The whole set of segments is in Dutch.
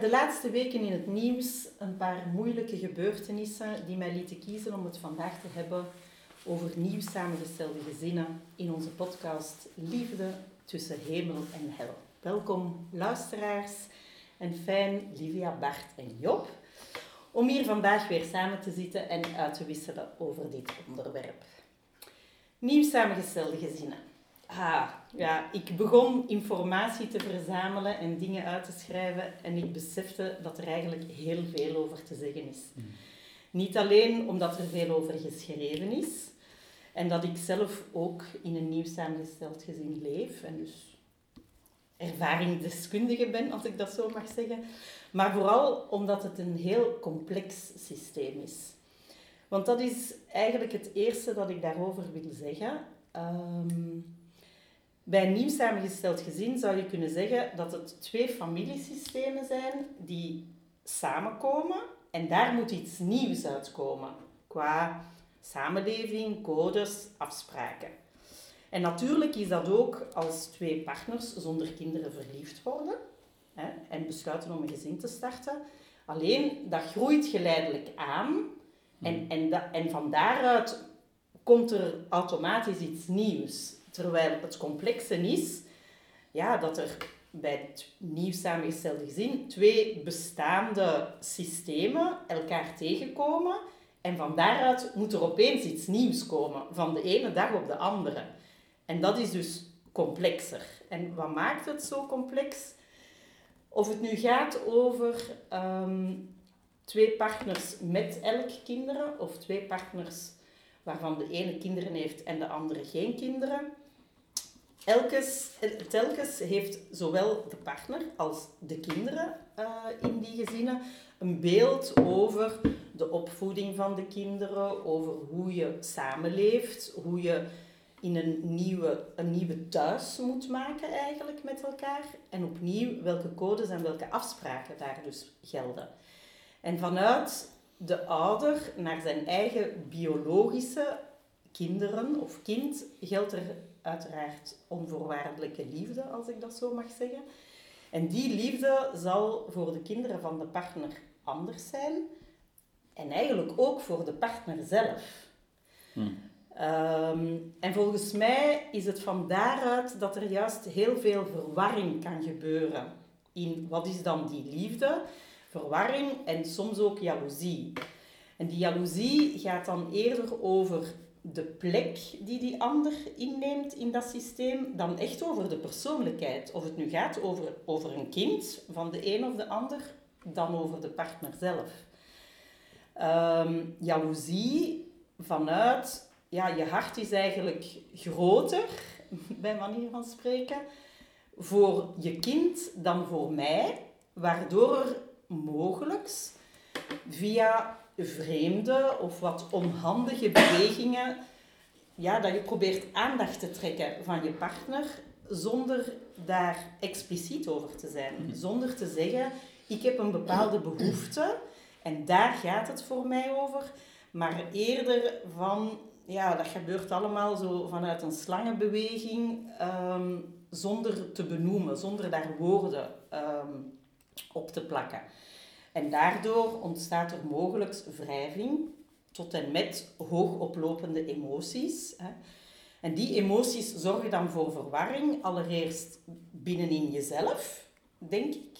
de laatste weken in het nieuws een paar moeilijke gebeurtenissen die mij lieten kiezen om het vandaag te hebben over nieuw samengestelde gezinnen in onze podcast Liefde tussen hemel en hel. Welkom luisteraars en fijn Livia, Bart en Job om hier vandaag weer samen te zitten en uit te wisselen over dit onderwerp. Nieuw samengestelde gezinnen. Ah, ja, ik begon informatie te verzamelen en dingen uit te schrijven en ik besefte dat er eigenlijk heel veel over te zeggen is. Mm. Niet alleen omdat er veel over geschreven is en dat ik zelf ook in een nieuw samengesteld gezin leef en dus ervaringsdeskundige ben, als ik dat zo mag zeggen, maar vooral omdat het een heel complex systeem is. Want dat is eigenlijk het eerste dat ik daarover wil zeggen. Um, bij een nieuw samengesteld gezin zou je kunnen zeggen dat het twee familiesystemen zijn die samenkomen en daar moet iets nieuws uitkomen qua samenleving, codes, afspraken. En natuurlijk is dat ook als twee partners zonder kinderen verliefd worden hè, en besluiten om een gezin te starten. Alleen dat groeit geleidelijk aan en, hmm. en, en van daaruit komt er automatisch iets nieuws. Terwijl het complexe is ja, dat er bij het nieuw samengestelde gezin twee bestaande systemen elkaar tegenkomen. En van daaruit moet er opeens iets nieuws komen, van de ene dag op de andere. En dat is dus complexer. En wat maakt het zo complex? Of het nu gaat over ehm, twee partners met elk kinderen, of twee partners waarvan de ene kinderen heeft en de andere geen kinderen. Elkes, telkens heeft zowel de partner als de kinderen uh, in die gezinnen een beeld over de opvoeding van de kinderen, over hoe je samenleeft, hoe je in een nieuwe, een nieuwe thuis moet maken eigenlijk met elkaar. En opnieuw welke codes en welke afspraken daar dus gelden. En vanuit de ouder naar zijn eigen biologische kinderen of kind geldt er uiteraard onvoorwaardelijke liefde, als ik dat zo mag zeggen. En die liefde zal voor de kinderen van de partner anders zijn. En eigenlijk ook voor de partner zelf. Hmm. Ehm, en volgens mij is het van daaruit dat er juist heel veel verwarring kan gebeuren in wat is dan die liefde, verwarring en soms ook jaloezie. En die jaloezie gaat dan eerder over de plek die die ander inneemt in dat systeem, dan echt over de persoonlijkheid. Of het nu gaat over, over een kind van de een of de ander, dan over de partner zelf. Um, jaloezie vanuit, ja, je hart is eigenlijk groter, bij manier van spreken, voor je kind dan voor mij, waardoor er mogelijk via vreemde of wat onhandige bewegingen, ja, dat je probeert aandacht te trekken van je partner zonder daar expliciet over te zijn. Mhm. Zonder te zeggen, ik heb een bepaalde behoefte en daar gaat het voor mij over. Maar eerder van, ja, dat gebeurt allemaal zo vanuit een slangenbeweging, um, zonder te benoemen, zonder daar woorden ehm, op te plakken. En daardoor ontstaat er mogelijk wrijving tot en met hoogoplopende emoties. Hè. En die emoties zorgen dan voor verwarring, allereerst binnenin jezelf, denk ik.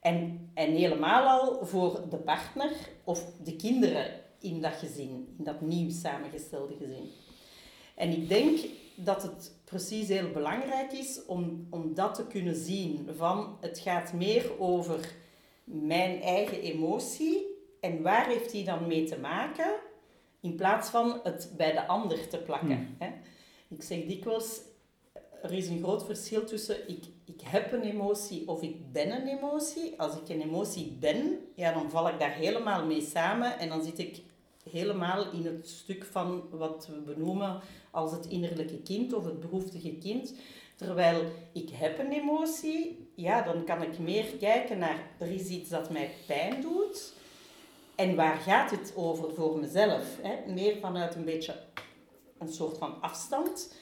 En, en helemaal al voor de partner of de kinderen in dat gezin, in dat nieuw samengestelde gezin. En ik denk dat het precies heel belangrijk is om, om dat te kunnen zien. Van het gaat meer over mijn eigen emotie en waar heeft die dan mee te maken, in plaats van het bij de ander te plakken. Hmm. Hè? Ik zeg dikwijls, er is een groot verschil tussen ik, ik heb een emotie of ik ben een emotie. Als ik een emotie ben, ja, dan val ik daar helemaal mee samen en dan zit ik helemaal in het stuk van wat we benoemen als het innerlijke kind of het behoeftige kind. Terwijl ik heb een emotie, ja, dan kan ik meer kijken naar, er is iets dat mij pijn doet. En waar gaat het over voor mezelf? Hè? Meer vanuit een beetje een soort van afstand.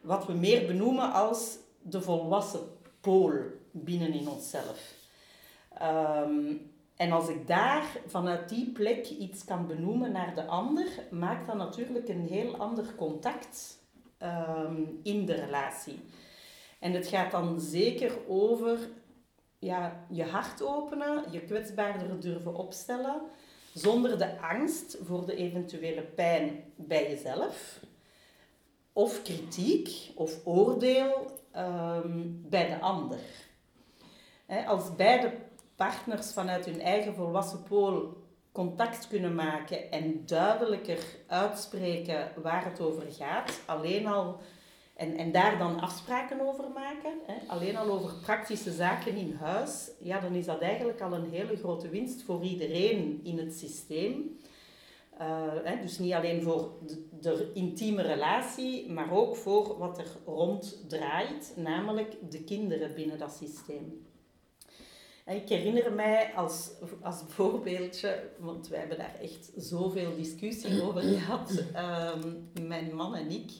Wat we meer benoemen als de volwassen pool binnen in onszelf. Ehm, en als ik daar vanuit die plek iets kan benoemen naar de ander, maakt dat natuurlijk een heel ander contact ehm, in de relatie. En het gaat dan zeker over ja, je hart openen, je kwetsbaarder durven opstellen, zonder de angst voor de eventuele pijn bij jezelf, of kritiek of oordeel ehm, bij de ander. als beide partners vanuit hun eigen volwassen pool contact kunnen maken en duidelijker uitspreken waar het over gaat, alleen al en, en daar dan afspraken over maken, hè, alleen al over praktische zaken in huis, ja, dan is dat eigenlijk al een hele grote winst voor iedereen in het systeem. Uh, hè, dus niet alleen voor de, intieme relatie, maar ook voor wat er rond draait, namelijk de kinderen binnen dat systeem. Ik herinner mij als, als voorbeeldje, want wij hebben daar echt zoveel discussie over gehad, um, mijn man en ik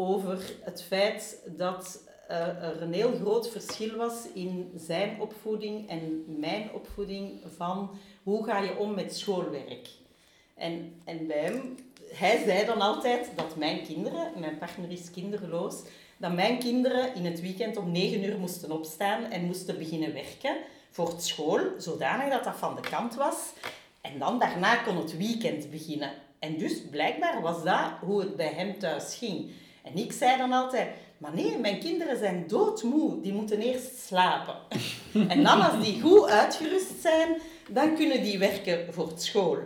over het feit dat uh, er een heel groot verschil was in zijn opvoeding en mijn opvoeding van hoe ga je om met schoolwerk. En, en bij hem, hij zei dan altijd dat mijn kinderen, mijn partner is kinderloos, dat mijn kinderen in het weekend om negen uur moesten opstaan en moesten beginnen werken voor het school, zodanig dat dat van de kant was. En dan daarna kon het weekend beginnen. En dus blijkbaar was dat hoe het bij hem thuis ging. En ik zei dan altijd, maar nee, mijn kinderen zijn doodmoe, die moeten eerst slapen. en dan als die goed uitgerust zijn, dan kunnen die werken voor het school.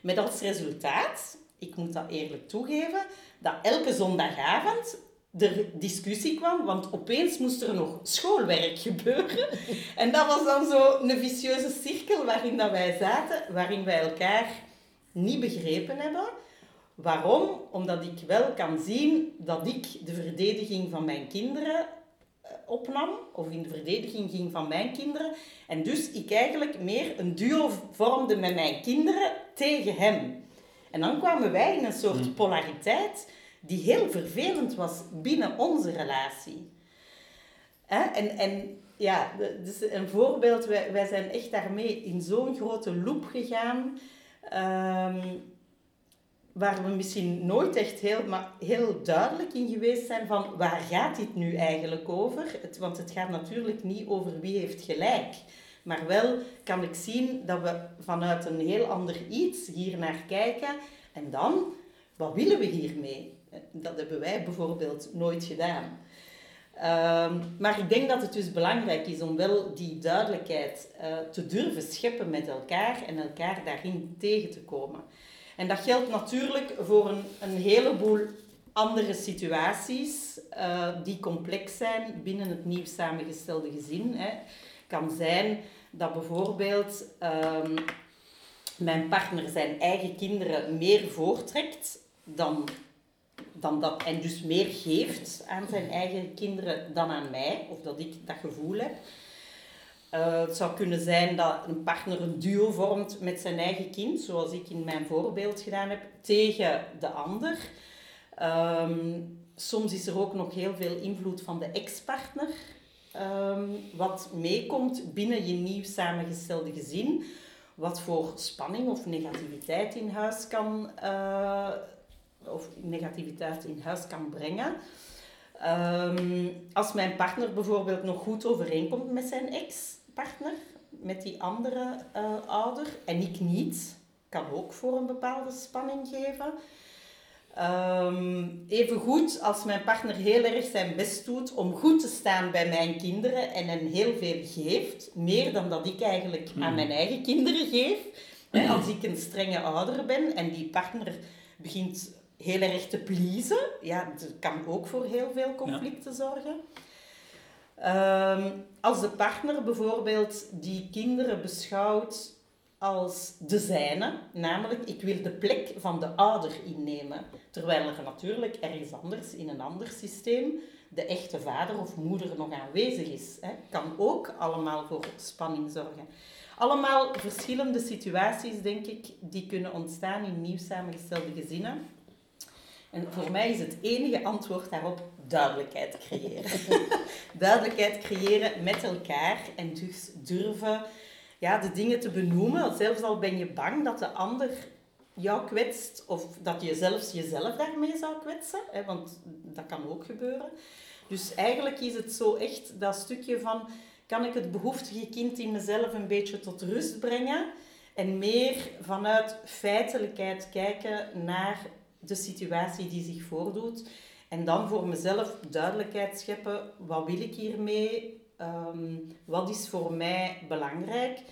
Met als resultaat, ik moet dat eerlijk toegeven, dat elke zondagavond er discussie kwam, want opeens moest er nog schoolwerk gebeuren. En dat was dan zo een vicieuze cirkel waarin dat wij zaten, waarin wij elkaar niet begrepen hebben. Waarom? Omdat ik wel kan zien dat ik de verdediging van mijn kinderen eh, opnam, of in de verdediging ging van mijn kinderen. En dus ik eigenlijk meer een duo vormde met mijn kinderen tegen hem. En dan kwamen wij in een soort hmm. polariteit die heel vervelend was binnen onze relatie. En, en ja, dus een voorbeeld, wij, wij zijn echt daarmee in zo'n grote loop gegaan. Ehm, waar we misschien nooit echt heel, maar heel duidelijk in geweest zijn van waar gaat dit nu eigenlijk over? Want het gaat natuurlijk niet over wie heeft gelijk. Maar wel kan ik zien dat we vanuit een heel ander iets hier naar kijken. En dan, wat willen we hiermee? Dat hebben wij bijvoorbeeld nooit gedaan. Ehm, maar ik denk dat het dus belangrijk is om wel die duidelijkheid uh, te durven scheppen met elkaar en elkaar daarin tegen te komen. En dat geldt natuurlijk voor een, een heleboel andere situaties uh, die complex zijn binnen het nieuw samengestelde gezin. Hè. kan zijn dat bijvoorbeeld um, mijn partner zijn eigen kinderen meer voortrekt dan, dan dat, en dus meer geeft aan zijn eigen kinderen dan aan mij, of dat ik dat gevoel heb. Uh, het zou kunnen zijn dat een partner een duo vormt met zijn eigen kind, zoals ik in mijn voorbeeld gedaan heb, tegen de ander. Um, soms is er ook nog heel veel invloed van de ex-partner, um, wat meekomt binnen je nieuw samengestelde gezin, wat voor spanning of negativiteit in huis kan, uh, of negativiteit in huis kan brengen. Um, als mijn partner bijvoorbeeld nog goed overeenkomt met zijn ex-partner, met die andere uh, ouder, en ik niet, kan ook voor een bepaalde spanning geven. Um, even goed als mijn partner heel erg zijn best doet om goed te staan bij mijn kinderen en hen heel veel geeft, meer dan dat ik eigenlijk aan hmm. mijn eigen kinderen geef. Als ik een strenge ouder ben en die partner begint heel erg te pleasen. Ja, dat kan ook voor heel veel conflicten zorgen. Ehm, als de partner bijvoorbeeld die kinderen beschouwt als de zijne, namelijk ik wil de plek van de ouder innemen, terwijl er natuurlijk ergens anders in een ander systeem de echte vader of moeder nog aanwezig is, hè, kan ook allemaal voor spanning zorgen. Allemaal verschillende situaties, denk ik, die kunnen ontstaan in nieuw samengestelde gezinnen. En voor mij is het enige antwoord daarop duidelijkheid creëren. duidelijkheid creëren met elkaar en dus durven ja, de dingen te benoemen. Zelfs al ben je bang dat de ander jou kwetst of dat je zelfs jezelf daarmee zou kwetsen, hè, want dat kan ook gebeuren. Dus eigenlijk is het zo echt dat stukje van, kan ik het behoeftige kind in mezelf een beetje tot rust brengen en meer vanuit feitelijkheid kijken naar de situatie die zich voordoet. En dan voor mezelf duidelijkheid scheppen, wat wil ik hiermee? Um, wat is voor mij belangrijk?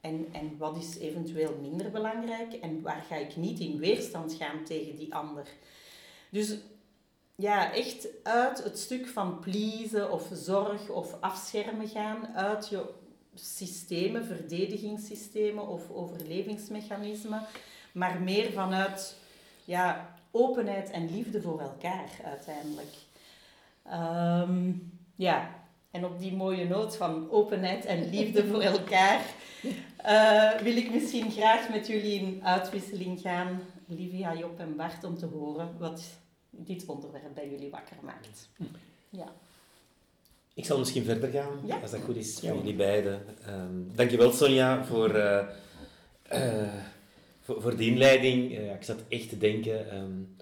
En, en wat is eventueel minder belangrijk? En waar ga ik niet in weerstand gaan tegen die ander? Dus ja, echt uit het stuk van pleasen of zorg of afschermen gaan, uit je systemen, verdedigingssystemen of overlevingsmechanismen, maar meer vanuit ja, openheid en liefde voor elkaar uiteindelijk. Ehm, ja, en op die mooie noot van openheid en liefde voor elkaar uh, wil ik misschien graag met jullie in uitwisseling gaan, Livia, Job en Bart, om te horen wat dit onderwerp bij jullie wakker maakt. Ja. Ik zal misschien verder gaan, als dat goed is voor jullie beiden. Um, dankjewel Sonja voor, uh, uh, voor, voor, de inleiding. ik zat echt te denken, um,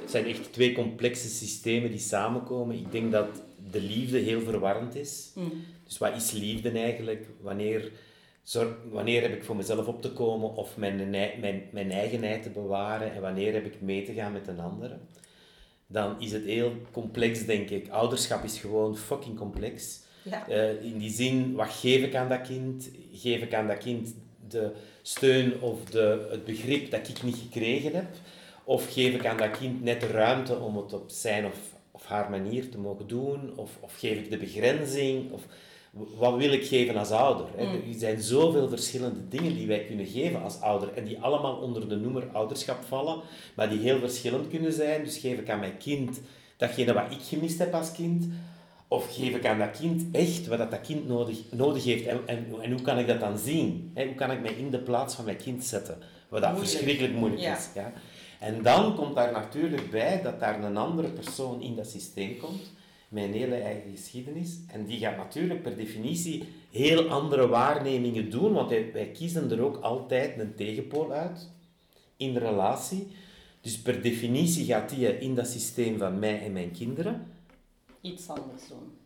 het zijn echt twee complexe systemen die samenkomen. Ik denk dat de liefde heel verwarrend is. Mm. Dus wat is liefde eigenlijk? Wanneer, zorg, wanneer heb ik voor mezelf op te komen of mijn, mijn, mijn eigenheid te bewaren en wanneer heb ik mee te gaan met een andere? Dan is het heel complex, denk ik. Ouderschap is gewoon fucking complex. Ja. Uh, in die zin, wat geef ik aan dat kind? Geef ik aan dat kind de steun of de, het begrip dat ik niet gekregen heb? Of geef ik aan dat kind net de ruimte om het op zijn of of haar manier te mogen doen? Of, of geef ik de begrenzing? Of wat wil ik geven als ouder? Hè? Mm. Er zijn zoveel verschillende dingen die wij kunnen geven als ouder en die allemaal onder de noemer ouderschap vallen, maar die heel verschillend kunnen zijn. Dus geef ik aan mijn kind datgene wat ik gemist heb als kind, of geef ik aan dat kind echt wat dat kind nodig, nodig heeft en, en, en hoe kan ik dat dan zien? Hoe kan ik mij in de plaats van mijn kind zetten? Wat dat verschrikkelijk moeilijk is. Ja? En dan komt daar natuurlijk bij dat daar een andere persoon in dat systeem komt, met een hele eigen geschiedenis. En die gaat natuurlijk per definitie heel andere waarnemingen doen, want wij kiezen er ook altijd een tegenpool uit in de relatie. Dus per definitie gaat die in dat systeem van mij en mijn kinderen iets anders doen.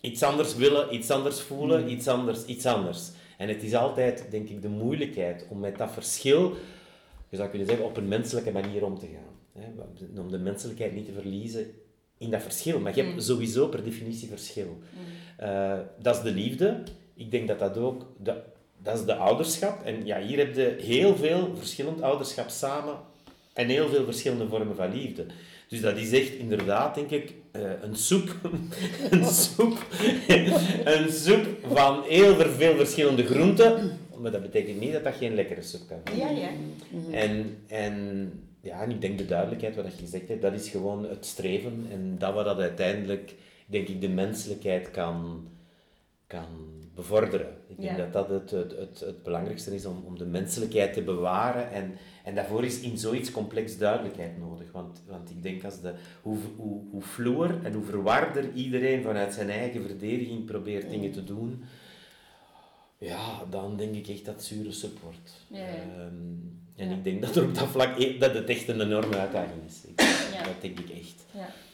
Iets anders willen, iets anders voelen, hmm. iets anders, iets anders. En het is altijd, denk ik, de moeilijkheid om met dat verschil je zou kunnen zeggen, op een menselijke manier om te gaan. Hè? Om de menselijkheid niet te verliezen in dat verschil. Maar je hebt mm. sowieso per definitie verschil. Mm. Eh, dat is de liefde. Ik denk dat dat ook... De, dat is de ouderschap. En ja, hier heb je heel veel verschillend ouderschap samen en heel veel verschillende vormen van liefde. Dus dat is echt inderdaad, denk ik, uh, een soep. een soep. een soep van heel veel verschillende groenten maar dat betekent niet dat dat geen lekkere soep kan zijn. Ja, ja. En, en, ja, en ik denk de duidelijkheid, wat je gezegd hebt, dat is gewoon het streven. En dat wat dat uiteindelijk, denk ik, de menselijkheid kan, kan bevorderen. Ik denk dat dat het, het, het, het, belangrijkste is om, om de menselijkheid te bewaren. En, en daarvoor is in zoiets complex duidelijkheid nodig. Want, want ik denk als de, hoe, hoe, hoe vloer en hoe verwarder iedereen vanuit zijn eigen verdediging probeert dingen te doen, ja, dan denk ik echt dat zure sub wordt. Ja, ehm, en ik denk dat er op dat vlak e- dat het echt een enorme uitdaging is. Dat denk ik echt.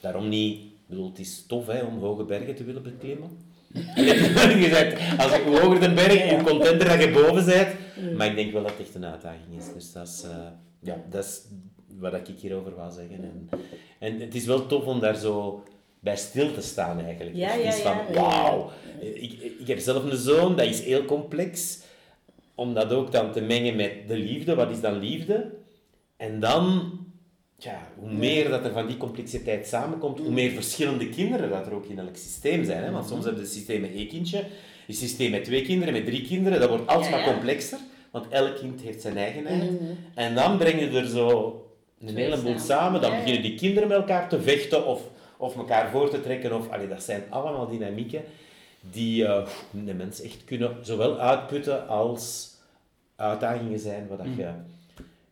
Daarom niet, bedoel, het is tof hè, om hoge bergen te willen beklimmen. gezegd, als ik hoger de berg, hoe contenter dat je boven bent. Maar ik denk wel dat het echt een uitdaging is. Dus dat is, uh, ja, dat is wat ik hierover wil zeggen. En, en het is wel tof om daar zo bij stil te staan eigenlijk. Ja, ja, is van, wauw, ik, ik heb zelf een zoon, dat is heel complex. Om dat ook dan te mengen met de liefde, wat is dan liefde? En dan, ja, hoe meer dat er van die complexiteit samenkomt, hoe meer verschillende kinderen dat er ook in elk systeem zijn. Hè? Want soms hebben de systemen één kindje, een systeem met twee kinderen, met drie kinderen, dat wordt alsmaar ja, complexer. Want elk kind heeft zijn eigenheid. Mm En dan breng je er zo een heleboel samen. Dan beginnen die kinderen met elkaar te vechten of of elkaar voor te trekken. Of, allee, dat zijn allemaal dynamieken die uh, de mens echt kunnen zowel uitputten als uitdagingen zijn waar, dat mm.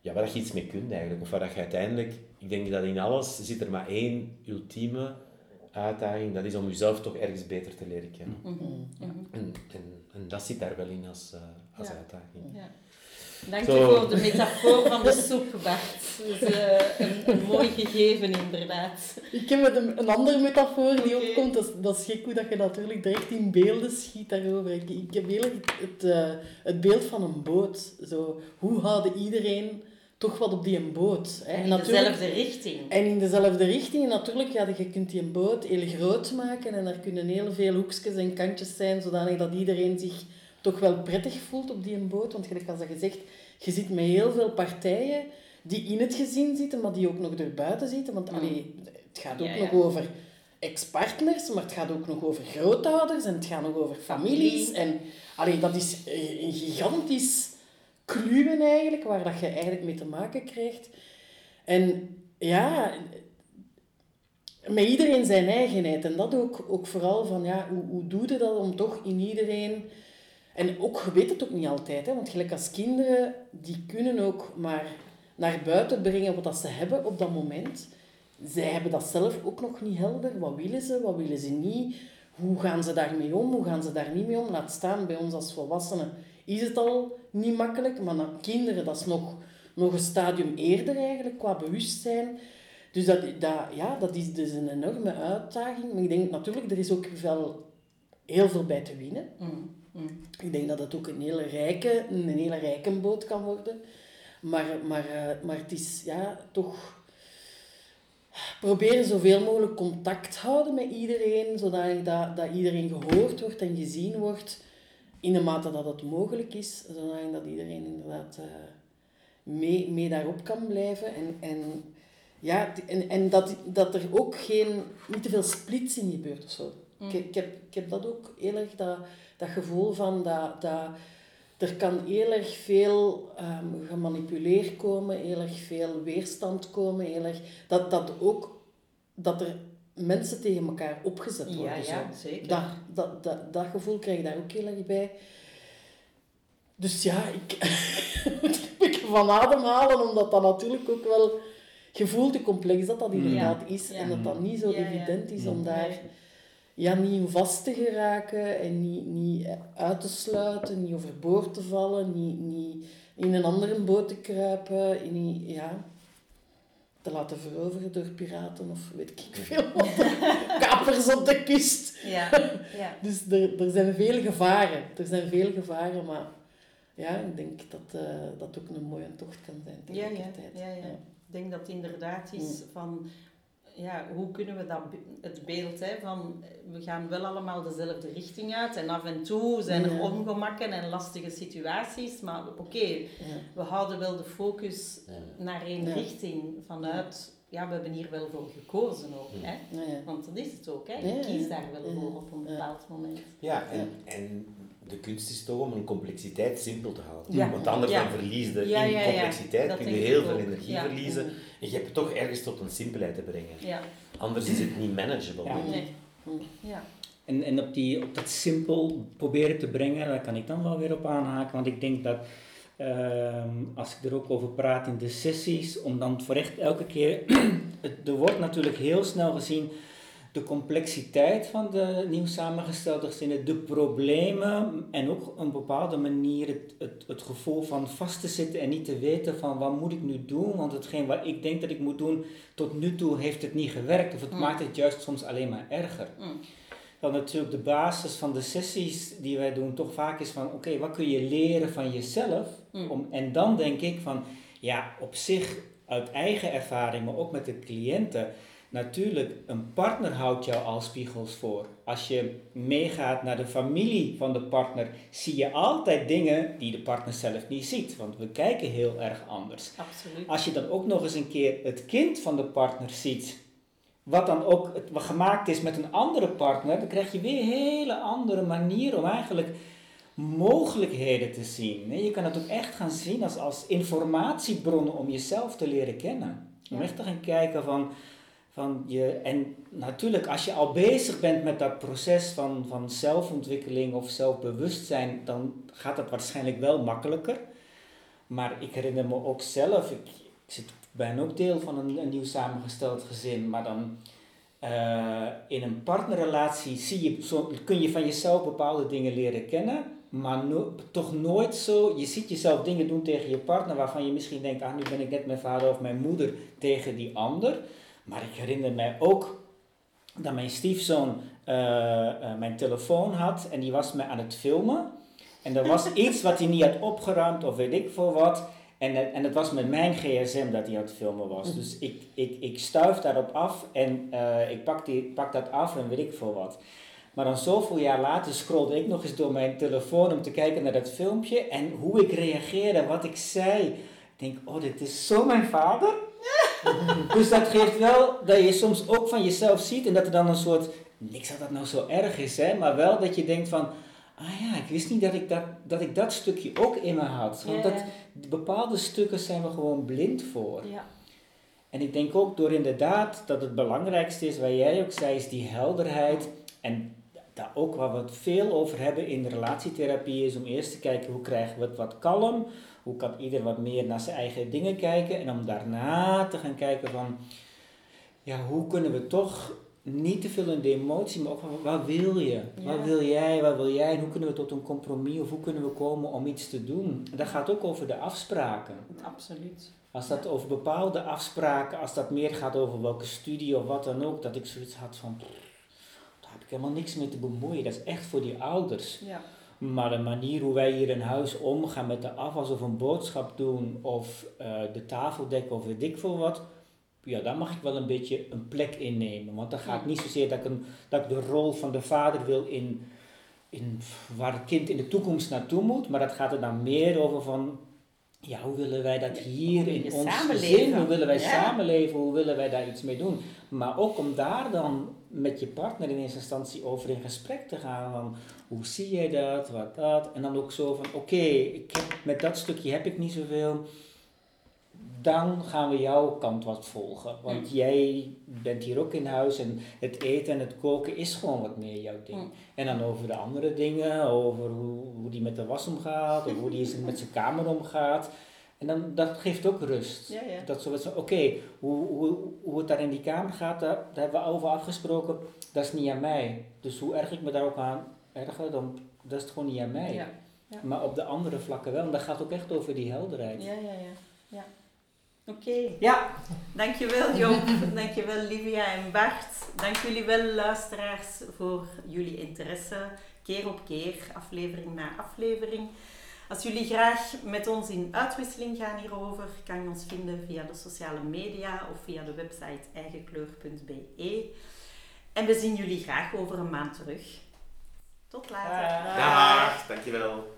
Ja, waar dat je iets mee kunt eigenlijk. Of waar dat je uiteindelijk, ik denk dat in alles zit er maar één ultieme uitdaging, dat is om jezelf toch ergens beter te leren kennen. Mhm. Mhm. En, en, en dat zit daar wel in als, eh, als Ja. uitdaging. Ja. Dank je voor de metafoor van de soep, Bart. Dat is eh, een, een mooi gegeven, inderdaad. Ik heb een, een andere metafoor die opkomt. Dat is, dat is gek hoe dat je natuurlijk direct in beelden schiet daarover. Ik, ik heb heel erg het, eh, het beeld van een boot. Zo, hoe houden iedereen toch wat op die een boot? Hè? En in dezelfde richting. En in dezelfde richting. En natuurlijk, ja, je kunt die een boot heel groot maken. En er kunnen heel veel hoekjes en kantjes zijn, zodanig dat iedereen zich toch wel prettig voelt op die een boot. Want gelijk als dat je zegt, je zit met heel veel partijen die in het gezin zitten, maar die ook nog erbuiten zitten. Want allee, het gaat ook Ja, ja. nog over ex-partners, maar het gaat ook nog over grootouders en het gaat nog over families. Familie. En allee, dat is eh, een gigantisch kluwen eigenlijk, waar dat je eigenlijk mee te maken krijgt. En ja, met iedereen zijn eigenheid. En dat ook, ook vooral van, ja, hoe, hoe doe je dat om toch in iedereen... En ook, je weet het ook niet altijd, hè, want gelijk als kinderen, die kunnen ook maar naar buiten brengen wat dat ze hebben op dat moment. Zij hebben dat zelf ook nog niet helder. Wat willen ze, wat willen ze niet? Hoe gaan ze daarmee om, hoe gaan ze daar niet mee om? Laat staan, bij ons als volwassenen is het al niet makkelijk, maar naar kinderen, dat is nog, nog een stadium eerder eigenlijk, qua bewustzijn. Dus dat, dat, ja, dat is dus een enorme uitdaging. Maar ik denk natuurlijk, er is ook wel heel veel bij te winnen. Mm, mm. Ik denk dat het ook een hele rijke, een hele rijke boot kan worden. Maar, maar, eh, maar het is ja, toch proberen zoveel mogelijk contact houden met iedereen, zodat dat, dat iedereen gehoord wordt en gezien wordt in de mate dat het mogelijk is, zodat dat iedereen inderdaad eh, mee, mee daarop kan blijven. En, en, ja, en, en dat, dat er ook geen, niet te veel splitsing gebeurt of zo. Ik, ik, heb, ik heb dat ook heel erg, dat, dat gevoel van dat, dat er kan heel erg veel ehm, gemanipuleerd komen, heel erg veel weerstand komen, heel erg, dat, dat ook dat er mensen tegen elkaar opgezet worden. Ja, zo. ja, zeker. Dat, dat, dat, dat gevoel krijg je daar ook heel erg bij. Dus ja, ik, ik van ademhalen, omdat dat natuurlijk ook wel... Je voelt hoe complex dat dat inderdaad is. Ja. En dat dat niet zo Ja, ja. evident is om daar ja, niet in vast te geraken en niet, niet uit te sluiten, niet overboord te vallen, niet, niet in een andere boot te kruipen, in, niet- ja, te laten veroveren door piraten of weet ik veel wat. Kapers op de kust. Ja, ja. Dus er, er zijn veel gevaren. Er zijn veel gevaren, maar ja, ik denk dat eh, dat ook een mooie tocht kan zijn Ja, ja, tegelijkertijd. ja, ja. Ik denk dat het inderdaad is van, ja, hoe kunnen we dat, het beeld hè, van, we gaan wel allemaal dezelfde richting uit en af en toe zijn er Ja. ongemakken en lastige situaties, maar oké, Ja. we houden wel de focus Ja. naar één Ja. richting vanuit, ja, we hebben hier wel voor gekozen ook, hè. Want dat is het ook, hè. Je ja. kiest daar wel Ja. voor op een bepaald moment. Ja, en, en de kunst is toch om een complexiteit simpel te houden. Ja. Want anders Ja. dan verlies je Ja, in ja, ja. complexiteit, kun je heel veel energie Ja. verliezen. En je hebt het toch ergens tot een simpelheid te brengen. Ja, Anders is het niet manageable. Ja. nee. Ja. En, en op, die, op dat simpel proberen te brengen, daar kan ik dan wel weer op aanhaken. Want ik denk dat ehm, als ik er ook over praat in de sessies, om dan voor echt elke keer. het, er wordt natuurlijk heel snel gezien de complexiteit van de nieuw samengestelde gezinnen, de problemen en ook op een bepaalde manier het, het, het gevoel van vast te zitten en niet te weten van wat moet ik nu doen, want hetgeen wat ik denk dat ik moet doen, tot nu toe heeft het niet gewerkt of het Mm. maakt het juist soms alleen maar erger. Mm. Dan natuurlijk de basis van de sessies die wij doen toch vaak is van oké, wat kun je leren van jezelf? Mm. Om, en dan denk ik van ja, op zich uit eigen ervaring, maar ook met de cliënten. Natuurlijk, een partner houdt jou al spiegels voor. Als je meegaat naar de familie van de partner, zie je altijd dingen die de partner zelf niet ziet. Want we kijken heel erg anders. Absoluut. Als je dan ook nog eens een keer het kind van de partner ziet, wat dan ook wat gemaakt is met een andere partner, dan krijg je weer een hele andere manier om eigenlijk mogelijkheden te zien. Je kan het ook echt gaan zien als, als informatiebronnen om jezelf te leren kennen. Om echt te gaan kijken van, van je. En natuurlijk, als je al bezig bent met dat proces van, van zelfontwikkeling of zelfbewustzijn, dan gaat dat waarschijnlijk wel makkelijker. Maar ik herinner me ook zelf, ik, ben ook deel van een, een nieuw samengesteld gezin, maar dan eh, in een partnerrelatie zie je, zo, kun je van jezelf bepaalde dingen leren kennen, maar toch nooit zo. Je ziet jezelf dingen doen tegen je partner waarvan je misschien denkt: ah, nu ben ik net mijn vader of mijn moeder tegen die ander. Maar ik herinner mij ook dat mijn stiefzoon eh, eh, mijn telefoon had en die was me aan het filmen. En er was iets wat hij niet had opgeruimd of weet ik veel wat. En, het- en het was met mijn gsm dat hij aan het filmen was. Dus ik, ik, ik stuif daarop af en eh, ik pak, die, pak dat af en weet ik veel wat. Maar dan zoveel jaar later scrolde ik nog eens door mijn telefoon om te kijken naar dat filmpje. En hoe ik reageerde, wat ik zei. Ik denk, oh, dit is zo mijn vader. dus dat geeft wel dat je soms ook van jezelf ziet en dat er dan een soort, niks dat dat nou zo erg is, hè, maar wel dat je denkt van, ah ja, ik wist niet dat ik dat, dat, ik dat stukje ook in me had. Want dat, bepaalde stukken zijn we gewoon blind voor. ja. En ik denk ook door inderdaad dat het belangrijkste is, wat jij ook zei, is die helderheid. En daar ook waar we het veel over hebben in relatietherapie is om eerst te kijken hoe krijgen we het wat kalm. Hoe kan ieder wat meer naar zijn eigen dingen kijken. En om daarna te gaan kijken van, ja, hoe kunnen we toch niet te veel in de emotie, maar ook van wat wil je? Wat wil jij? Wat wil jij? En hoe kunnen we tot een compromis of hoe kunnen we komen om iets te doen? En dat gaat ook over de afspraken. Absoluut. Als dat over bepaalde afspraken, als dat meer gaat over welke studie of wat dan ook, dat ik zoiets had van, pff, daar heb ik helemaal niks mee te bemoeien. Dat is echt voor die ouders. Ja. Maar de manier hoe wij hier in huis omgaan met de afwas of een boodschap doen of eh, de tafel dekken of weet ik veel wat, ja, daar mag ik wel een beetje een plek innemen. Want dan gaat het niet zozeer dat ik, een, dat ik de rol van de vader wil in, in waar het kind in de toekomst naartoe moet, maar dat gaat er dan meer over van, ja, hoe willen wij dat hier in ons samenleven. gezin, hoe willen wij Ja. samenleven, hoe willen wij daar iets mee doen. Maar ook om daar dan met je partner in eerste instantie over in gesprek te gaan van, hoe zie jij dat, wat dat, en dan ook zo van, oké, ik heb met dat stukje heb ik niet zoveel, dan gaan we jouw kant wat volgen. Want jij bent hier ook in huis en het eten en het koken is gewoon wat meer jouw ding. En dan over de andere dingen, over hoe, hoe die met de was omgaat, of hoe die met zijn kamer omgaat. En dan, dat geeft ook rust. Ja. Dat zo, oké, hoe, hoe, hoe het daar in die kamer gaat, daar, daar hebben we over afgesproken, dat is niet aan mij. Dus hoe erg ik me daar ook aan erger, dan dat is het gewoon niet aan mij. Maar op de andere vlakken wel. En dat gaat ook echt over die helderheid. Ja, ja, ja. Ja. Oké. Ja, dankjewel Joop. dankjewel Livia en Bart. Dank jullie wel luisteraars voor jullie interesse. Keer op keer, aflevering na aflevering. Als jullie graag met ons in uitwisseling gaan hierover, kan je ons vinden via de sociale media of via de website eigenkleur.be. En we zien jullie graag over een maand terug. Tot later. Dag, dankjewel.